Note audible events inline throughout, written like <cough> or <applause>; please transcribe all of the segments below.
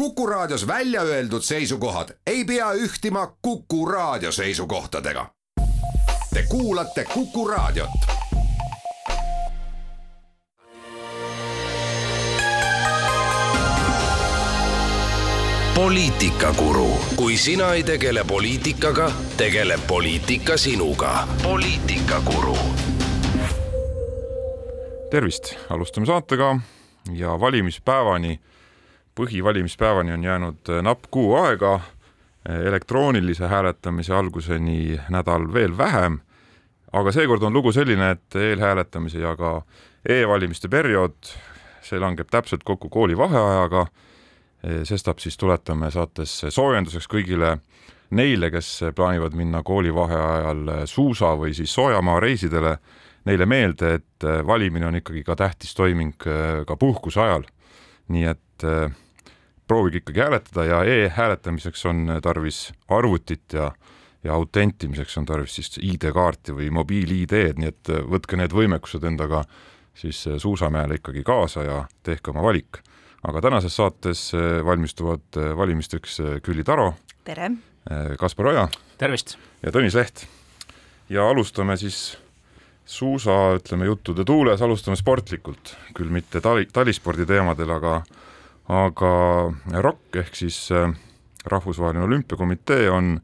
Kuku Raadios välja öeldud seisukohad ei pea ühtima Kuku Raadio seisukohtadega. Te kuulate Kuku Raadiot. poliitikakuru, kui sina ei tegele poliitikaga, tegeleb poliitika sinuga. poliitikakuru. tervist, alustame saatega ja valimispäevani põhivalimispäevani on jäänud äh, napp kuu aega, äh, elektroonilise hääletamise alguseni nädal veel vähem, aga seekord on lugu selline, et eelhääletamise ja ka e-valimiste periood, see langeb täpselt kokku koolivaheajaga, äh, sestap siis tuletame saates soojenduseks kõigile neile, kes plaanivad minna koolivaheajal suusa või siis soojamaa reisidele, neile meelde, et valimine on ikkagi ka tähtis toiming ka puhkuse ajal. nii et et proovige ikkagi hääletada ja e-hääletamiseks on tarvis arvutit ja ja autentimiseks on tarvis siis ID-kaarti või mobiil-ID-d, nii et võtke need võimekused endaga siis suusamäele ikkagi kaasa ja tehke oma valik. aga tänases saates valmistuvad valimisteks Külli Taro. tere! Kaspar Oja. tervist! ja Tõnis Leht. ja alustame siis suusa, ütleme, juttude tuules, alustame sportlikult, küll mitte tali, talispordi teemadel, aga aga ROK ehk siis äh, Rahvusvaheline Olümpiakomitee on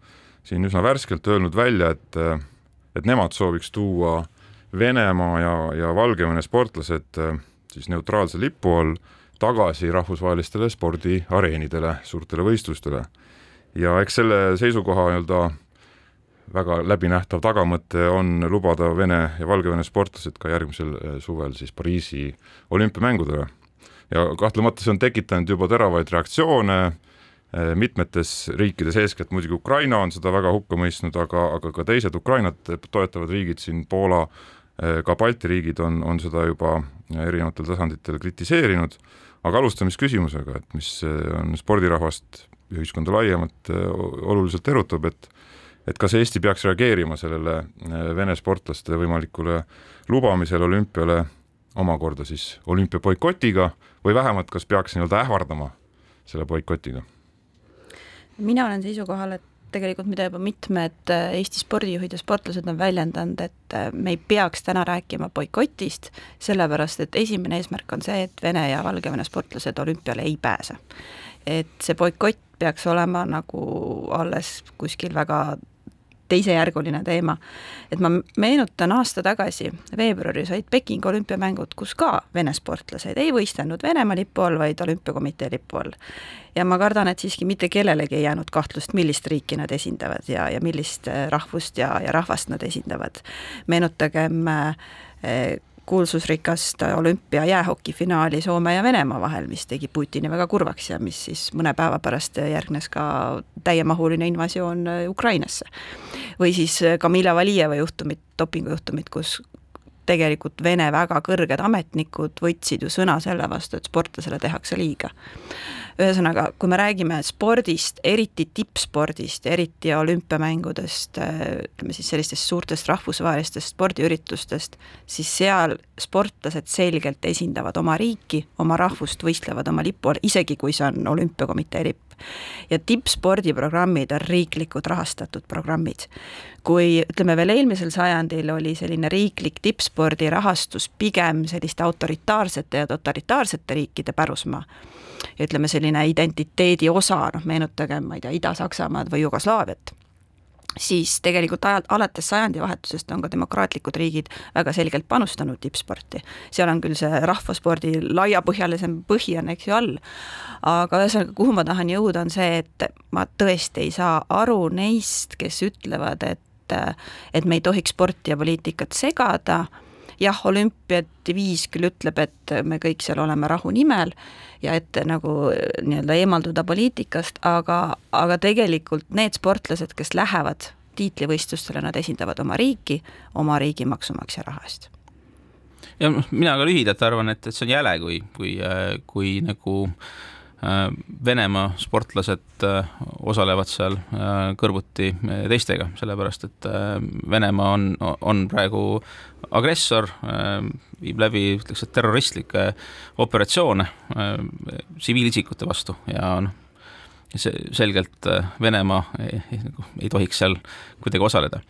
siin üsna värskelt öelnud välja, et, äh, et nemad sooviks tuua Venemaa ja, ja Valgevene sportlased äh, siis neutraalse lipu all tagasi rahvusvahelistele spordiareenidele, suurtele võistlustele. ja eks selle seisukoha nii-öelda väga läbinähtav tagamõte on lubada Vene ja Valgevene sportlased ka järgmisel suvel siis Pariisi olümpiamängudele ja kahtlemata see on tekitanud juba teravaid reaktsioone eh, mitmetes riikides, eeskätt. Muidugi Ukraina on seda väga hukka mõistnud, aga, aga ka teised Ukrainat toetavad riigid siin, Poola, eh, ka Balti riigid on, on seda juba erinevatel tasanditel kritiseerinud, aga alustame siis küsimusega, et mis eh, on spordirahvast ja ühiskonda laiemalt oluliselt erutab, et et kas Eesti peaks reageerima sellele Vene sportlaste võimalikule lubamisele olümpiale omakorda siis olümpiaboikotiga või vähemalt, kas peaks nii-öelda ähvardama selle boikotiga? mina olen seisukohal, et tegelikult mida juba mitmed äh, Eesti spordijuhid ja sportlased on väljendanud, et äh, me ei peaks täna rääkima boikotist, sellepärast et esimene eesmärk on see, et Vene ja Valgevene sportlased olümpiale ei pääse. et see boikott peaks olema nagu alles kuskil väga teisejärguline teema. et ma meenutan aasta tagasi, veebruaris olid Pekingi olümpiamängud, kus ka Vene sportlased ei võistelnud Venemaa lipu all, vaid olümpiakomitee lipu all. ja ma kardan, et siiski mitte kellelegi ei jäänud kahtlust, millist riiki nad esindavad ja, ja millist äh, rahvust ja, ja rahvast nad esindavad. meenutagem äh, kuulsusrikast olümpia jäähokifinaali Soome ja Venemaa vahel, mis tegi Putini väga kurvaks ja mis siis mõne päeva pärast järgnes ka täiemahuline invasioon Ukrainasse. või siis Kamila Valijeva juhtumit, dopingujuhtumit, kus tegelikult Vene väga kõrged ametnikud võtsid ju sõna selle vastu, et sportlasele tehakse liiga ühesõnaga, kui me räägime spordist, eriti tippspordist, eriti olümpiamängudest, ütleme siis sellistest suurtest rahvusvahelistest spordiüritustest, siis seal sportlased selgelt esindavad oma riiki, oma rahvust, võistlevad oma lipu all, isegi kui see on olümpiakomitee lipp. ja tippspordiprogrammid on riiklikud rahastatud programmid. kui ütleme veel eelmisel sajandil oli selline riiklik tippspordi rahastus pigem selliste autoritaarsete ja totalitaarsete riikide pärusmaa, ütleme, selline identiteedi osa, noh meenutagem, ma ei tea, Ida-Saksamaad või Jugoslaaviat, siis tegelikult ajal, alates sajandivahetusest on ka demokraatlikud riigid väga selgelt panustanud tippsporti. seal on küll see rahvaspordi laiapõhjalisem põhi on, eks ju, all, aga ühesõnaga, kuhu ma tahan jõuda, on see, et ma tõesti ei saa aru neist, kes ütlevad, et et me ei tohiks sporti ja poliitikat segada jah, olümpiadiviis küll ütleb, et me kõik seal oleme rahu nimel ja et nagu nii-öelda eemalduda poliitikast, aga, aga tegelikult need sportlased, kes lähevad tiitlivõistlustele, nad esindavad oma riiki, oma riigi maksumaksja raha eest. Ja noh, mina ka lühidalt arvan, et, et see on jäle, kui, kui, kui nagu Äh, Venemaa sportlased äh, osalevad seal äh, kõrvuti teistega, sellepärast et Venemaa on, on praegu agressor, viib läbi, ütleks, et terroristlikke operatsioone tsiviilisikute vastu ja noh, see selgelt Venemaa ei, nagu ei tohiks seal kuidagi osaleda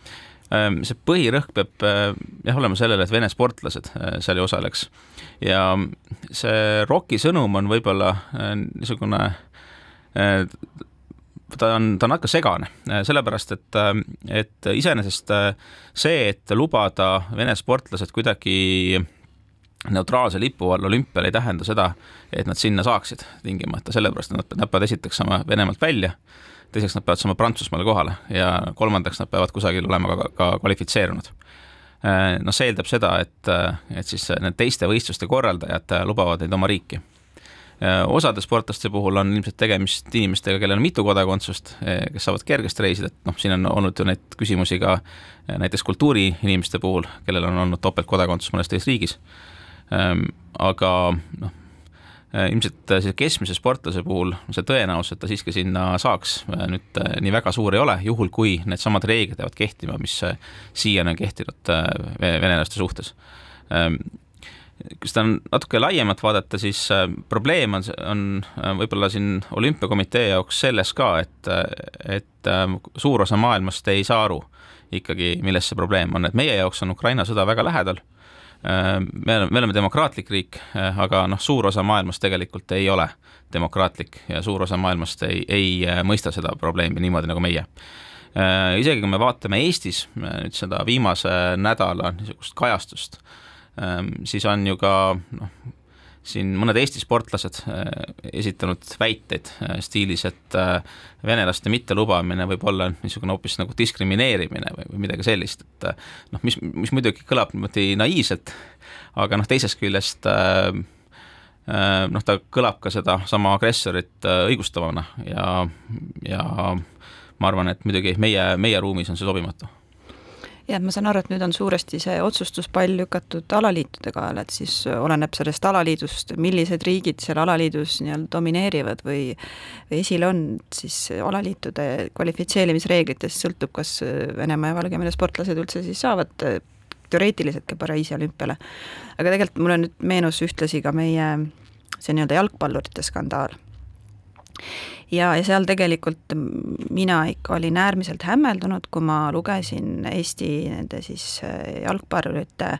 see põhirõhk peab eh, jah olema sellele, et vene sportlased eh, seal ei osaleks. ja see ROK-i sõnum on võib-olla niisugune ta on, ta on natuke segane, sellepärast et, et iseenesest see, et lubada Vene sportlased kuidagi neutraalse lipu all olümpial ei tähenda seda, et nad sinna saaksid tingimata, sellepärast et nad peavad esiteks saama Venemaalt välja teiseks nad peavad saama Prantsusmaale kohale ja kolmandaks nad peavad kusagil olema ka, ka kvalifitseerunud. Äh, noh, see eeldab seda, et, et siis need teiste võistluste korraldajad lubavad neid oma riiki. Äh, osade sportlaste puhul on ilmselt tegemist inimestega, kellel on mitu kodakondsust, äh, kes saavad kergesti reisida, et noh, siin on olnud ju neid küsimusi ka näiteks kultuuriinimeste puhul, kellel on olnud topeltkodakondsus mõnes teises riigis. aga noh Äh, ilmselt äh, keskmise sportlase puhul see tõenäosus, et ta siiski sinna saaks, äh, nüüd nii väga suur ei ole, juhul kui needsamad reeglid jäävad kehtima, mis siiani on kehtinud venelaste suhtes. Ähm, kui seda natuke laiemalt vaadata, siis probleem on, on võib-olla siin olümpiakomitee jaoks selles ka, et, et suur osa maailmast ei saa aru ikkagi, milles see probleem on, et meie jaoks on Ukraina sõda väga lähedal. Äh, me oleme, me oleme demokraatlik riik, äh, aga noh, suur osa maailmast tegelikult ei ole demokraatlik ja suur osa maailmast ei, ei äh, mõista seda probleemi niimoodi nagu meie. isegi kui me vaatame Eestis nüüd seda viimase nädala niisugust kajastust, siis on ju ka noh, siin mõned Eesti sportlased äh, esitanud väiteid äh, stiilis, et äh, venelaste mittelubamine võib olla niisugune hoopis nagu diskrimineerimine või, või midagi sellist, et noh, mis, mis muidugi kõlab niimoodi naiivselt, aga noh, teisest küljest noh, ta kõlab ka sedasama agressorit õigustavana ja, ja ma arvan, et muidugi meie, meie ruumis on see sobimatu jah, ma saan aru, et nüüd on suuresti see otsustuspall lükatud alaliitude kaela, et siis oleneb sellest alaliidust, millised riigid seal alaliidus nii-öelda domineerivad või esil on, siis alaliitude kvalifitseerimisreeglitest sõltub, kas Venemaa ja Valgevene sportlased üldse siis saavad teoreetiliselt ka Pariisi olümpiale. aga tegelikult mulle nüüd meenus ühtlasi ka meie see nii-öelda jalgpallurite skandaal ja, ja seal tegelikult mina ikka olin äärmiselt hämmeldunud, kui ma lugesin Eesti nende siis äh, jalgpallurite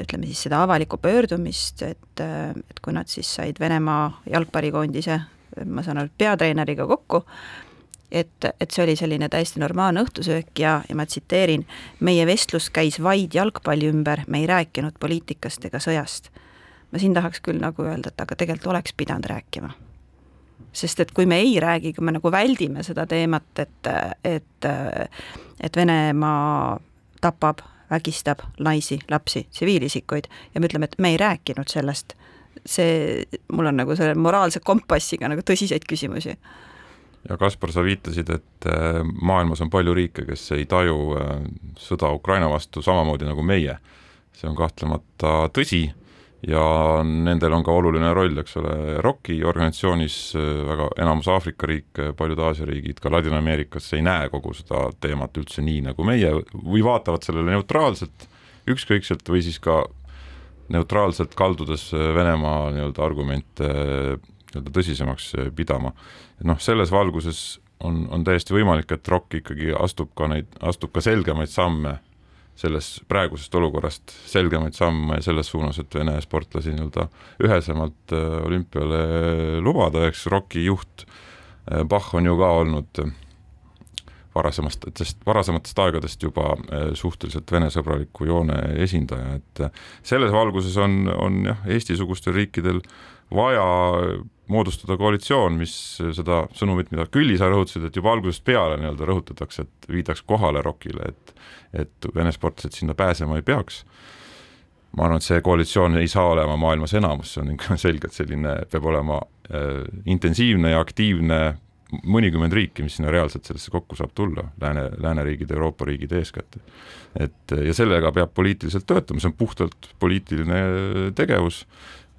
ütleme siis seda avalikku pöördumist, et, äh, et kui nad siis said Venemaa jalgpallikoondise, ma saan aru, peatreeneriga kokku, et, et see oli selline täiesti normaalne õhtusöök ja, ja ma tsiteerin, meie vestlus käis vaid jalgpalli ümber, me ei rääkinud poliitikast ega sõjast. ma siin tahaks küll nagu öelda, et aga tegelikult oleks pidanud rääkima sest et kui me ei räägi, kui me nagu väldime seda teemat, et, et, et Venemaa tapab, vägistab naisi, lapsi, tsiviilisikuid ja me ütleme, et me ei rääkinud sellest, see, mul on nagu selle moraalse kompassiga nagu tõsiseid küsimusi ja Kaspar, sa viitasid, et äh, maailmas on palju riike, kes ei taju äh, sõda Ukraina vastu samamoodi nagu meie. see on kahtlemata tõsi ja nendel on ka oluline roll, eks ole, ROK-i organisatsioonis väga enamus Aafrika riike, paljud Aasia riigid, ka Ladina-Ameerikas ei näe kogu seda teemat üldse nii nagu meie või vaatavad sellele neutraalselt, ükskõikselt või siis ka neutraalselt kaldudes Venemaa nii-öelda argumente nii-öelda tõsisemaks pidama. noh, selles valguses on, on täiesti võimalik, et ROK ikkagi astub ka neid, astub ka selgemaid samme sellest praegusest olukorrast selgemaid samme selles suunas, et Vene sportlasi nii-öelda ühesemalt äh, olümpiale lubada, eks ROK-i juht äh, Bach on ju ka olnud varasemast, sest varasematest aegadest juba suhteliselt Vene-sõbraliku joone esindaja, et selles valguses on, on jah, Eesti-sugustel riikidel vaja moodustada koalitsioon, mis seda sõnumit, mida Külli sa rõhutasid, et juba algusest peale nii-öelda rõhutatakse, et viidaks kohale ROK-ile, et et Vene sportlased sinna pääsema ei peaks. ma arvan, et see koalitsioon ei saa olema maailmas enamus, see on ikka selgelt selline, peab olema äh, intensiivne ja aktiivne mõnikümmend riiki, mis sinna reaalselt sellesse kokku saab tulla, lääne, lääneriigid, Euroopa riigid eeskätt. et ja sellega peab poliitiliselt töötama, see on puhtalt poliitiline tegevus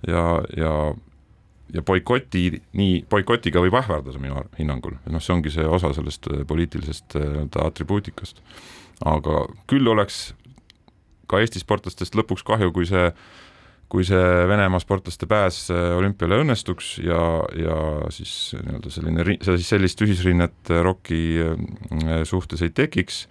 ja, ja ja boikoti, nii, boikotiga võib ähvardada minu hinnangul, noh, see ongi see osa sellest äh, poliitilisest äh, nii-öelda atribuutikast. aga küll oleks ka Eesti sportlastest lõpuks kahju, kui see kui see Venemaa sportlaste pääs olümpiale õnnestuks ja, ja siis nii-öelda selline, siis sellist ühisrinnet ROK-i suhtes ei tekiks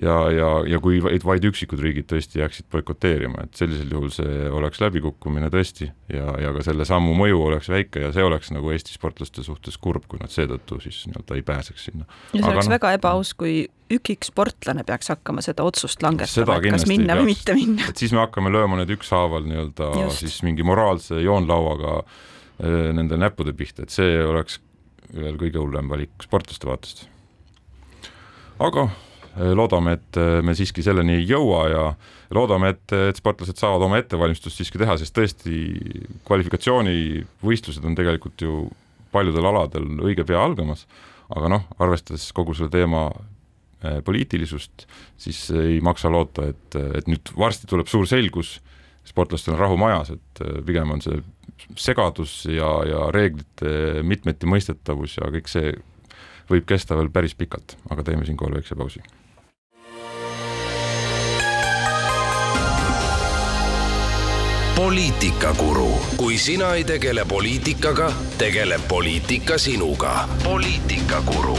ja, ja, ja kui vaid, vaid üksikud riigid tõesti jääksid boikoteerima, et sellisel juhul see oleks läbikukkumine tõesti ja, ja ka selle sammu mõju oleks väike ja see oleks nagu Eesti sportlaste suhtes kurb, kui nad seetõttu siis nii-öelda ei pääseks sinna. ja see Aga oleks no, väga ebaaus, kui ükik sportlane peaks hakkama seda otsust langetama, et kas minna või mitte minna. et siis me hakkame lööma nüüd ükshaaval nii-öelda siis mingi moraalse joonlauaga äh, nende näppude pihta, et see oleks veel kõige hullem valik sportlaste vaatest. aga loodame, et äh, me siiski selleni ei jõua ja loodame, et, et sportlased saavad oma ettevalmistust siiski teha, sest tõesti kvalifikatsioonivõistlused on tegelikult ju paljudel aladel õige pea algamas, aga noh, arvestades kogu selle teema äh, poliitilisust, siis ei maksa loota, et, et nüüd varsti tuleb suur selgus, sportlastel on rahu majas, et pigem on see segadus ja, ja reeglite mitmeti mõistetavus ja kõik see võib kesta veel päris pikalt, aga teeme siinkohal väikse pausi poliitikakuru, kui sina ei tegele poliitikaga, tegeleb poliitika sinuga. poliitikakuru.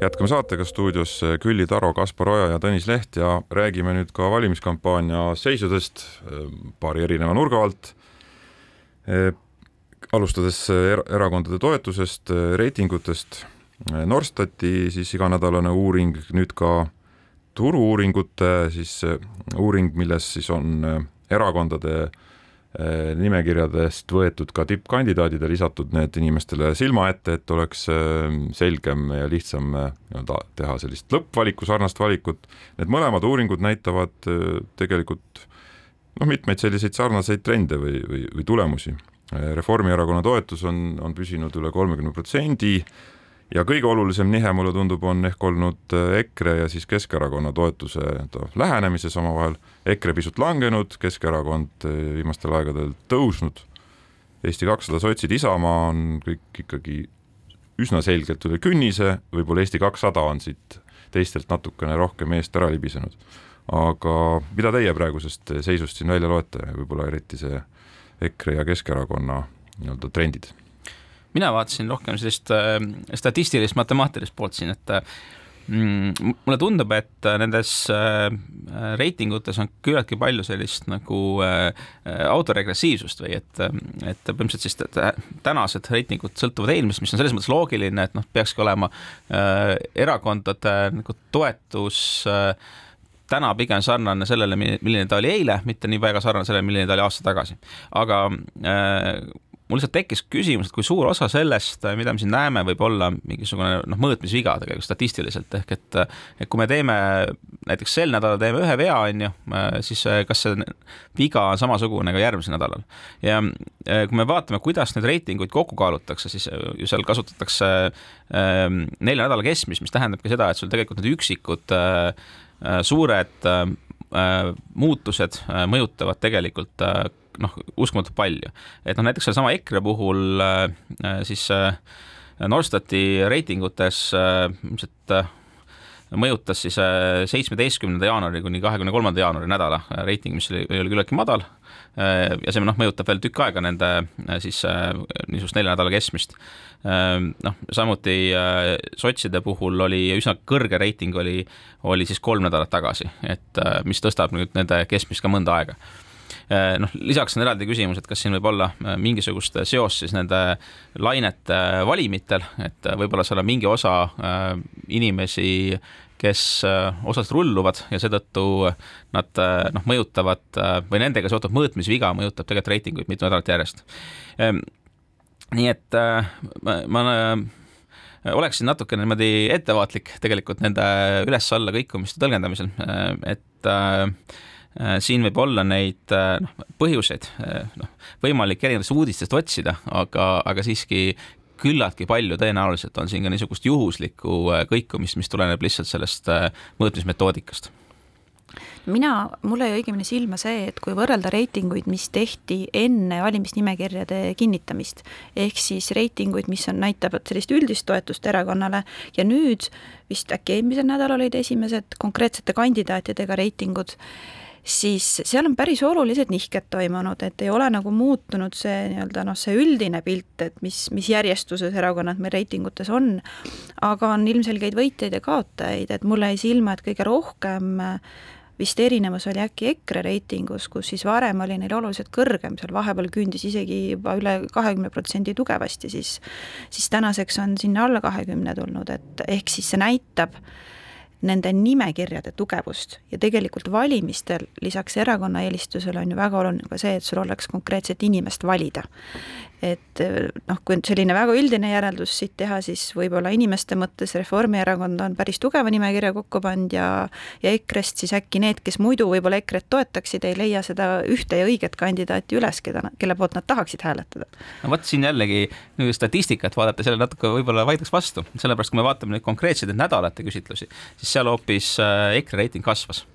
jätkame saatega stuudios Külli Taro, Kaspar Oja ja Tõnis Leht ja räägime nüüd ka valimiskampaania seisudest eh, paari erineva nurga alt. Eh, alustades er erakondade toetusest, eh, reitingutest, Norstati siis iganädalane uuring, nüüd ka turu-uuringute siis äh, uuring, milles siis on äh, erakondade äh, nimekirjadest võetud ka tippkandidaadid ja lisatud need inimestele silma ette, et oleks selgem ja lihtsam nii-öelda teha sellist lõppvaliku, sarnast valikut. Need mõlemad uuringud näitavad tegelikult noh, mitmeid selliseid sarnaseid trende või, või, või tulemusi. Reformierakonna toetus on, on püsinud üle kolmekümne protsendi ja kõige olulisem nihe, mulle tundub, on ehk olnud äh, EKRE ja siis Keskerakonna toetuse lähenemises omavahel. EKRE pisut langenud, Keskerakond äh, viimastel aegadel tõusnud. Eesti kakssada, sotsid, Isamaa on kõik ikkagi üsna selgelt üle künnise, võib-olla Eesti kakssada on siit teistelt natukene rohkem eest ära libisenud. aga mida teie praegusest seisust siin välja loete, võib-olla eriti see EKRE ja Keskerakonna nii-öelda trendid mina vaatasin rohkem sellist äh, statistilist matemaatilist poolt siin, et mm, mulle tundub, et nendes äh, reitingutes on küllaltki palju sellist nagu äh, autoregressiivsust või et, et põhimõtteliselt siis tänased reitingud sõltuvad eelmisest, mis on selles mõttes loogiline, et noh, peakski olema äh, erakondade nagu toetus äh, täna pigem sarnane sellele, milline ta oli eile, mitte nii väga sarnane sellele, milline ta oli aasta tagasi. aga äh, mul lihtsalt tekkis küsimus, et kui suur osa sellest, mida me siin näeme, võib olla mingisugune noh, mõõtmisviga tegelikult statistiliselt, ehk et et kui me teeme näiteks sel nädalal teeme ühe vea, on ju, siis kas see viga on samasugune ka järgmisel nädalal. ja kui me vaatame, kuidas neid reitinguid kokku kaalutakse, siis ju seal kasutatakse ähm, nelja nädala keskmist, mis tähendabki seda, et sul tegelikult need üksikud äh, suured äh, muutused äh, mõjutavad tegelikult noh, uskumatult palju. et noh, näiteks sellesama EKRE puhul äh, äh, siis äh, Norstati reitingutes ilmselt mõjutas siis seitsmeteistkümnenda jaanuari kuni kahekümne kolmanda jaanuari nädala reiting, mis oli, oli küllaltki madal. ja see noh, mõjutab veel tükk aega nende siis niisugust nelja nädala keskmist. noh, samuti sotside puhul oli üsna kõrge reiting oli, oli siis kolm nädalat tagasi, et mis tõstab nüüd nende keskmist ka mõnda aega noh, lisaks on eraldi küsimus, et kas siin võib olla äh, mingisugust seost siis nende lainete äh, valimitel, et võib-olla seal on mingi osa inimesi, kes osaliselt rulluvad ja seetõttu nad noh, mõjutavad või nendega seotud mõõtmisviga mõjutab tegelikult reitinguid mitu nädalat järjest. Ehm, nii et ma, ma oleksin natukene niimoodi ettevaatlik tegelikult nende üles-alla kõikumiste tõlgendamisel, et äh, Äh, siin võib olla neid äh, noh, põhjuseid äh, noh, võimalik erinevatest uudistest otsida, aga, aga siiski küllaltki palju tõenäoliselt on siin ka niisugust juhuslikku kõikumist, mis tuleneb lihtsalt sellest mõõtmismetoodikast. Mina, mulle jäi õigemini silma see, et kui võrrelda reitinguid, mis tehti enne valimisnimekirjade kinnitamist, ehk siis reitinguid, mis on, näitavad sellist üldist toetust erakonnale ja nüüd vist äkki eelmisel nädalal olid esimesed konkreetsete kandidaatidega reitingud siis seal on päris olulised nihked toimunud, et ei ole nagu muutunud see nii-öelda noh, see üldine pilt, et mis, mis järjestuses erakonnad meil reitingutes on, aga on ilmselgeid võitjaid ja kaotajaid, et mulle jäi silma, et kõige rohkem vist erinevus oli äkki EKRE reitingus, kus siis varem oli neil oluliselt kõrgem, seal vahepeal küündis isegi juba üle kahekümne protsendi tugevasti, siis siis tänaseks on sinna alla kahekümne tulnud, et ehk siis see näitab, nende nimekirjade tugevust. Ja tegelikult valimistel lisaks erakonna eelistusele on ju väga oluline ka see, et sul oleks konkreetset inimest valida et noh, kui selline väga üldine järeldus siit teha, siis võib-olla inimeste mõttes Reformierakond on päris tugeva nimekirja kokku pannud ja ja EKRE-st siis äkki need, kes muidu võib-olla EKRE-t toetaksid, ei leia seda ühte ja õiget kandidaati üles, keda, kelle poolt nad tahaksid hääletada. no vot siin jällegi statistikat vaadata, selle natuke võib-olla vaidleks vastu, sellepärast kui me vaatame nüüd konkreetseid nädalate küsitlusi, siis seal hoopis äh, EKRE reiting kasvas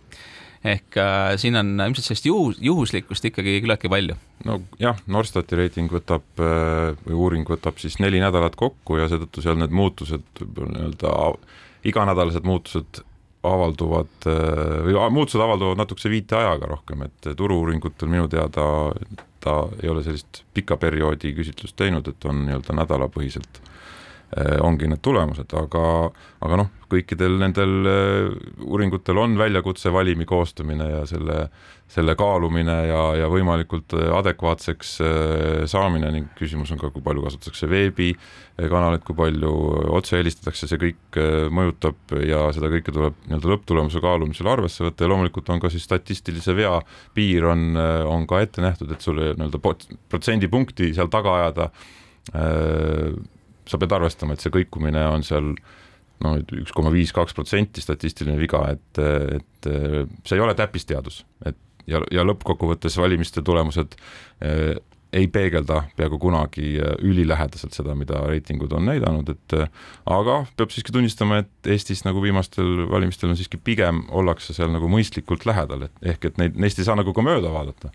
ehk äh, siin on ilmselt sellist juhus, juhuslikkust ikkagi küllaltki palju. no jah, Norstati reiting võtab äh, või uuring võtab siis neli nädalat kokku ja seetõttu seal need muutused nii-öelda iganädalased muutused avalduvad äh, või muutused avalduvad natukese viiteajaga rohkem, et turu-uuringutel minu teada ta ei ole sellist pika perioodi küsitlust teinud, et on nii-öelda nädalapõhiselt ongi need tulemused, aga, aga noh, kõikidel nendel äh, uuringutel on väljakutse valimi koostamine ja selle, selle kaalumine ja, ja võimalikult äh, adekvaatseks saamine ning küsimus on ka, kui palju kasutatakse veebikanalit, kui palju otse helistatakse, see kõik mõjutab ja seda kõike tuleb nii-öelda lõpptulemuse kaalumisel arvesse võtta ja loomulikult on ka siis statistilise vea piir on, on ka ette nähtud, et sulle nii-öelda protsendipunkti seal taga ajada sa pead arvestama, et see kõikumine on seal no üks koma viis, kaks protsenti statistiline viga, et, et see ei ole täppisteadus, et ja, ja lõppkokkuvõttes valimiste tulemused eh, ei peegelda peaaegu kunagi eh, ülilähedaselt seda, mida reitingud on näidanud, et eh, aga peab siiski tunnistama, et Eestis nagu viimastel valimistel on siiski pigem ollakse seal nagu mõistlikult lähedal, et ehk et neid, neist ei saa nagu ka mööda vaadata.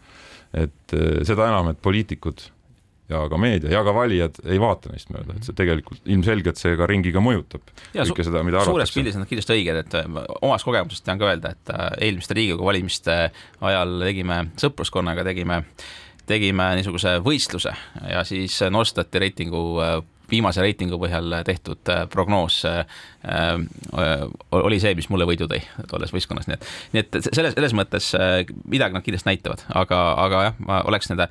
et eh, seda enam, et poliitikud ja ka meedia ja ka valijad ei vaata neist mööda, et see tegelikult ilmselgelt see ka ringiga mõjutab ja kõike seda, mida arvatakse. suures pildis on nad kindlasti õiged, et äh, omast kogemusest tean ka öelda, et äh, eelmiste Riigikogu valimiste ajal tegime sõpruskonnaga, tegime, tegime niisuguse võistluse ja siis Norstati reitingu äh, viimase reitingu põhjal tehtud prognoos oli see, mis mulle võidu tõi tolles võistkonnas, nii et, nii et selles, selles mõttes midagi nad kindlasti näitavad, aga, aga jah, ma oleks nende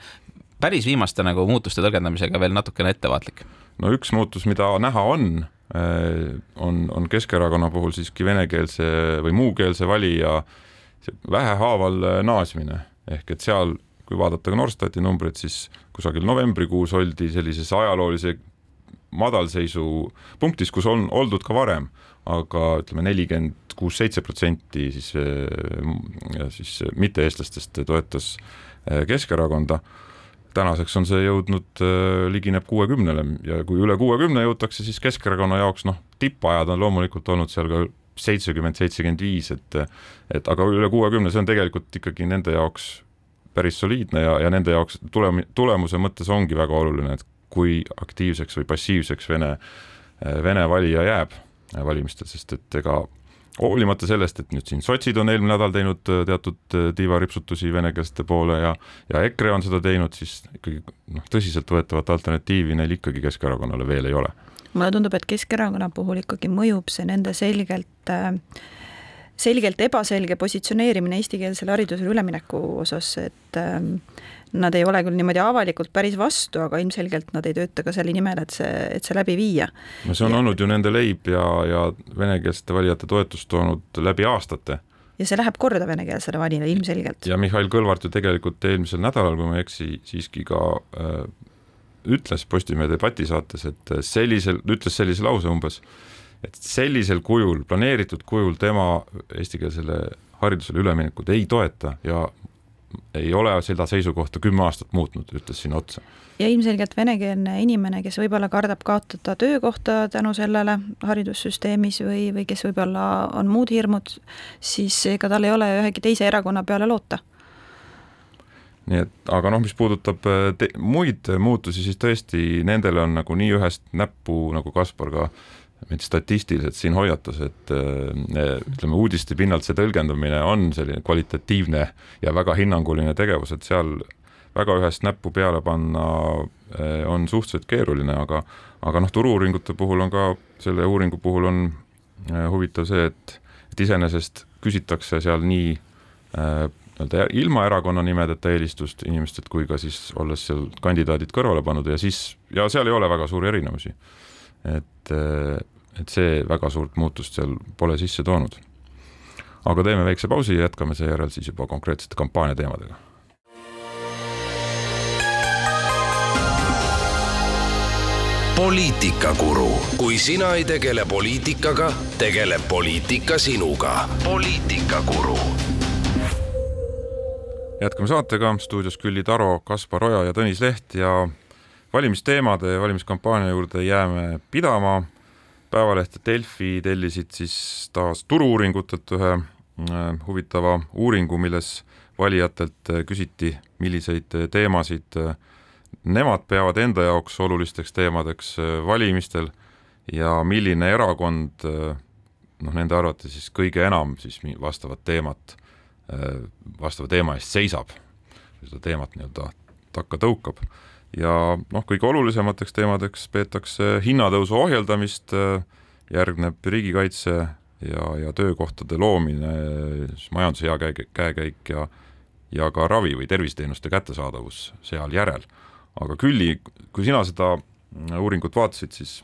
päris viimaste nagu muutuste tõlgendamisega veel natukene ettevaatlik. no üks muutus, mida näha on, eh, on, on Keskerakonna puhul siiski venekeelse või muukeelse valija vähehaaval eh, naasmine, ehk et seal, kui vaadata ka Norstati numbreid, siis kusagil novembrikuus oldi sellises ajaloolise madalseisu punktis, kus on oldud ka varem, aga ütleme, nelikümmend kuus, seitse protsenti siis, eh, siis mitte-eestlastest toetas Keskerakonda tänaseks on see jõudnud äh, ligineb kuuekümnele ja kui üle kuuekümne jõutakse, siis Keskerakonna jaoks noh, tippajad on loomulikult olnud seal ka seitsekümmend, seitsekümmend viis, et et aga üle kuuekümne, see on tegelikult ikkagi nende jaoks päris soliidne ja, ja nende jaoks tulem-, tulemuse mõttes ongi väga oluline, et kui aktiivseks või passiivseks Vene, Vene valija jääb valimistel, sest et ega hoolimata sellest, et nüüd siin sotsid on eelmine nädal teinud äh, teatud äh, tiivaripsutusi venekeelsete poole ja ja EKRE on seda teinud, siis ikkagi noh, tõsiseltvõetavat alternatiivi neil ikkagi Keskerakonnale veel ei ole. mulle tundub, et Keskerakonna puhul ikkagi mõjub see nende selgelt äh, selgelt ebaselge positsioneerimine eestikeelsele haridusele ülemineku osas, et ähm, nad ei ole küll niimoodi avalikult päris vastu, aga ilmselgelt nad ei tööta ka selle nimel, et see, et see läbi viia. no see on ja... olnud ju nende leib ja, ja venekeelsete valijate toetust toonud läbi aastate. ja see läheb korda venekeelsele valijale ilmselgelt. ja Mihhail Kõlvart ju tegelikult eelmisel nädalal, kui ma ei eksi, siiski ka äh, ütles Postimehe debatisaates, et sellisel, ütles sellise lause umbes, et sellisel kujul, planeeritud kujul tema eestikeelsele haridusele üleminekut ei toeta ja ei ole seda seisukohta kümme aastat muutnud, ütles sinna otsa. ja ilmselgelt venekeelne inimene, kes võib-olla kardab kaotada töökohta tänu sellele haridussüsteemis või, või kes võib-olla on muud hirmud, siis ega tal ei ole ühegi teise erakonna peale loota nii et, aga noh, mis puudutab äh, te, muid muutusi, siis tõesti nendele on nagu nii ühest näppu, nagu Kaspar ka mind statistiliselt siin hoiatas, et ütleme, uudiste pinnalt see tõlgendamine on selline kvalitatiivne ja väga hinnanguline tegevus, et seal väga ühest näppu peale panna on suhteliselt keeruline, aga aga noh, turu-uuringute puhul on ka, selle uuringu puhul on huvitav see, et et iseenesest küsitakse seal nii äh, nii-öelda ilma erakonna nimedeta eelistust inimestelt kui ka siis olles seal kandidaadid kõrvale pannud ja siis, ja seal ei ole väga suuri erinevusi. et, äh, et see väga suurt muutust seal pole sisse toonud. aga teeme väikse pausi ja jätkame seejärel siis juba konkreetsete kampaania teemadega poliitikakuru, kui sina ei tegele poliitikaga, tegeleb poliitika sinuga. poliitikakuru. jätkame saatega, stuudios Külli Taro, Kaspar Oja ja Tõnis Leht ja valimisteemade ja valimiskampaania juurde jääme pidama. Päevaleht ja Delfi tellisid siis taas turu-uuringutelt ühe äh, huvitava uuringu, milles valijatelt äh, küsiti, milliseid teemasid äh, nemad peavad enda jaoks olulisteks teemadeks valimistel ja milline erakond noh, nende arvates siis kõige enam siis vastavat teemat, vastava teema eest seisab, seda teemat nii-öelda takka tõukab. Ja noh, kõige olulisemateks teemadeks peetakse hinnatõusu ohjeldamist, järgneb riigikaitse ja, ja töökohtade loomine, siis majanduse hea käe, käekäik ja ja ka ravi või terviseteenuste kättesaadavus seal järel aga Külli, kui sina seda äh, uuringut vaatasid, siis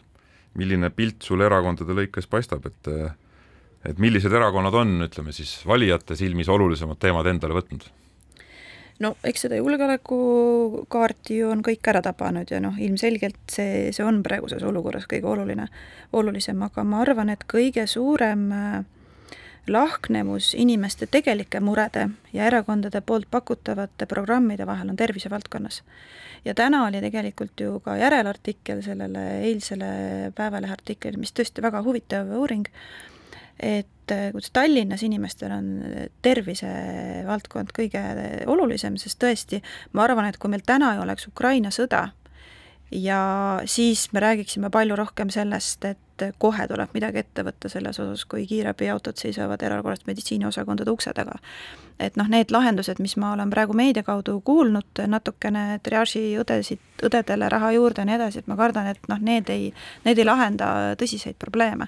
milline pilt sul erakondade lõikes paistab, et et millised erakonnad on, ütleme siis, valijate silmis olulisemad teemad endale võtnud? No eks seda julgeolekukaarti ju on kõik ära tabanud ja noh, ilmselgelt see, see on praeguses olukorras kõige oluline, olulisem, aga ma arvan, et kõige suurem äh, lahknevus inimeste tegelike murede ja erakondade poolt pakutavate programmide vahel on tervisevaldkonnas. ja täna oli tegelikult ju ka järelartikkel sellele eilsele Päevalehe artiklile, mis tõesti väga huvitav uuring, et kuidas Tallinnas inimestel on tervisevaldkond kõige olulisem, sest tõesti, ma arvan, et kui meil täna ei oleks Ukraina sõda, ja siis me räägiksime palju rohkem sellest, et kohe tuleb midagi ette võtta selles osas, kui kiirabiautod seisavad erakorraliste meditsiiniosakondade ukse taga. et noh, need lahendused, mis ma olen praegu meedia kaudu kuulnud, natukene triaaži õdesid, õdedele raha juurde ja nii edasi, et ma kardan, et noh, need ei, need ei lahenda tõsiseid probleeme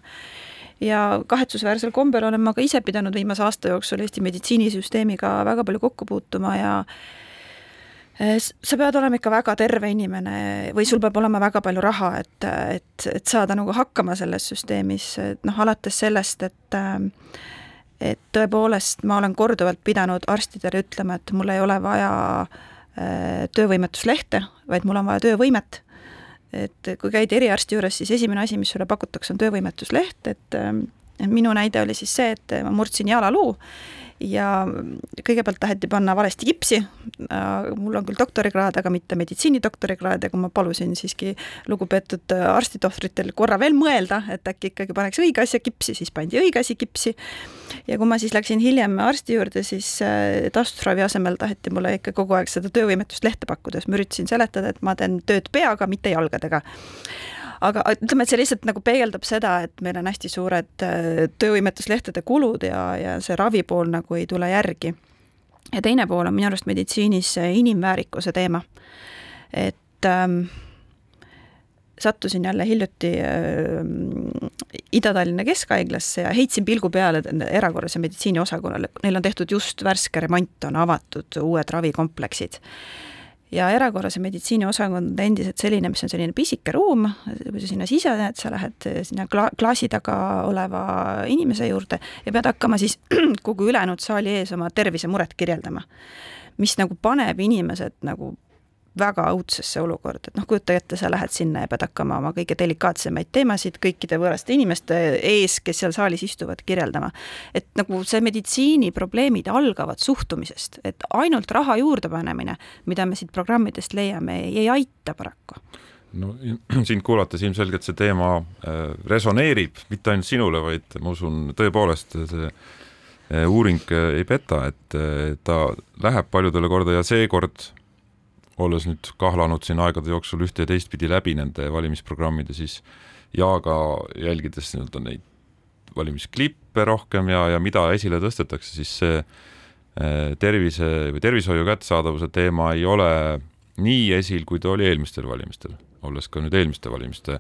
ja kahetsusväärsel kombel olen ma ka ise pidanud viimase aasta jooksul Eesti meditsiinisüsteemiga väga palju kokku puutuma ja Eh, sa pead olema ikka väga terve inimene või sul peab olema väga palju raha, et, et, et saada nagu hakkama selles süsteemis, et noh, alates sellest, et et tõepoolest ma olen korduvalt pidanud arstidele ütlema, et mul ei ole vaja eh, töövõimetuslehte, vaid mul on vaja töövõimet. Et kui käid eriarsti juures, siis esimene asi, mis sulle pakutakse, on töövõimetusleht, et minu näide oli siis see, et ma murdsin jalaluu ja kõigepealt taheti panna valesti kipsi, mul on küll doktorikraad, aga mitte meditsiinidoktorikraad ja kui ma palusin siiski lugupeetud arstitohtritel korra veel mõelda, et äkki ikkagi paneks õige asja kipsi, siis pandi õige asi kipsi. ja kui ma siis läksin hiljem arsti juurde, siis äh, taastusravi asemel taheti mulle ikka kogu aeg seda töövõimetust lehte pakkuda, siis ma üritasin seletada, et ma teen tööd peaga, mitte jalgadega aga ütleme, et see lihtsalt nagu peegeldab seda, et meil on hästi suured äh, töövõimetuslehtede kulud ja, ja see ravipool nagu ei tule järgi. ja teine pool on minu arust meditsiinis inimväärikuse teema. et ähm, sattusin jälle hiljuti äh, Ida-Tallinna Keskhaiglasse ja heitsin pilgu peale erakorralise meditsiini osakonnale, neil on tehtud just värske remont, on avatud uued ravikompleksid ja erakorralise meditsiini osakond on endiselt selline, mis on selline pisike ruum, kui sa sinna sisened, sa lähed sinna kla-, klaasi taga oleva inimese juurde ja pead hakkama siis <clears throat> kogu ülejäänud saali ees oma tervisemuret kirjeldama. mis nagu paneb inimesed nagu väga õudsesse olukorda, et noh, kujuta ette, sa lähed sinna ja pead hakkama oma kõige delikaatsemaid teemasid kõikide võõraste inimeste ees, kes seal saalis istuvad, kirjeldama. et nagu see meditsiiniprobleemid algavad suhtumisest, et ainult raha juurdepanemine, mida me siit programmidest leiame, ei aita paraku no <clears throat> sind kuulates ilmselgelt see teema äh, resoneerib mitte ainult sinule, vaid ma usun tõepoolest see äh, uuring äh, ei peta, et ta läheb paljudele korda ja seekord olles nüüd kahlanud siin aegade jooksul ühte ja teistpidi läbi nende valimisprogrammide, siis ja ka jälgides nii-öelda neid valimisklippe rohkem ja, ja mida esile tõstetakse, siis see eh, tervise või tervishoiu kättesaadavuse teema ei ole nii esil, kui ta oli eelmistel valimistel, olles ka nüüd eelmiste valimiste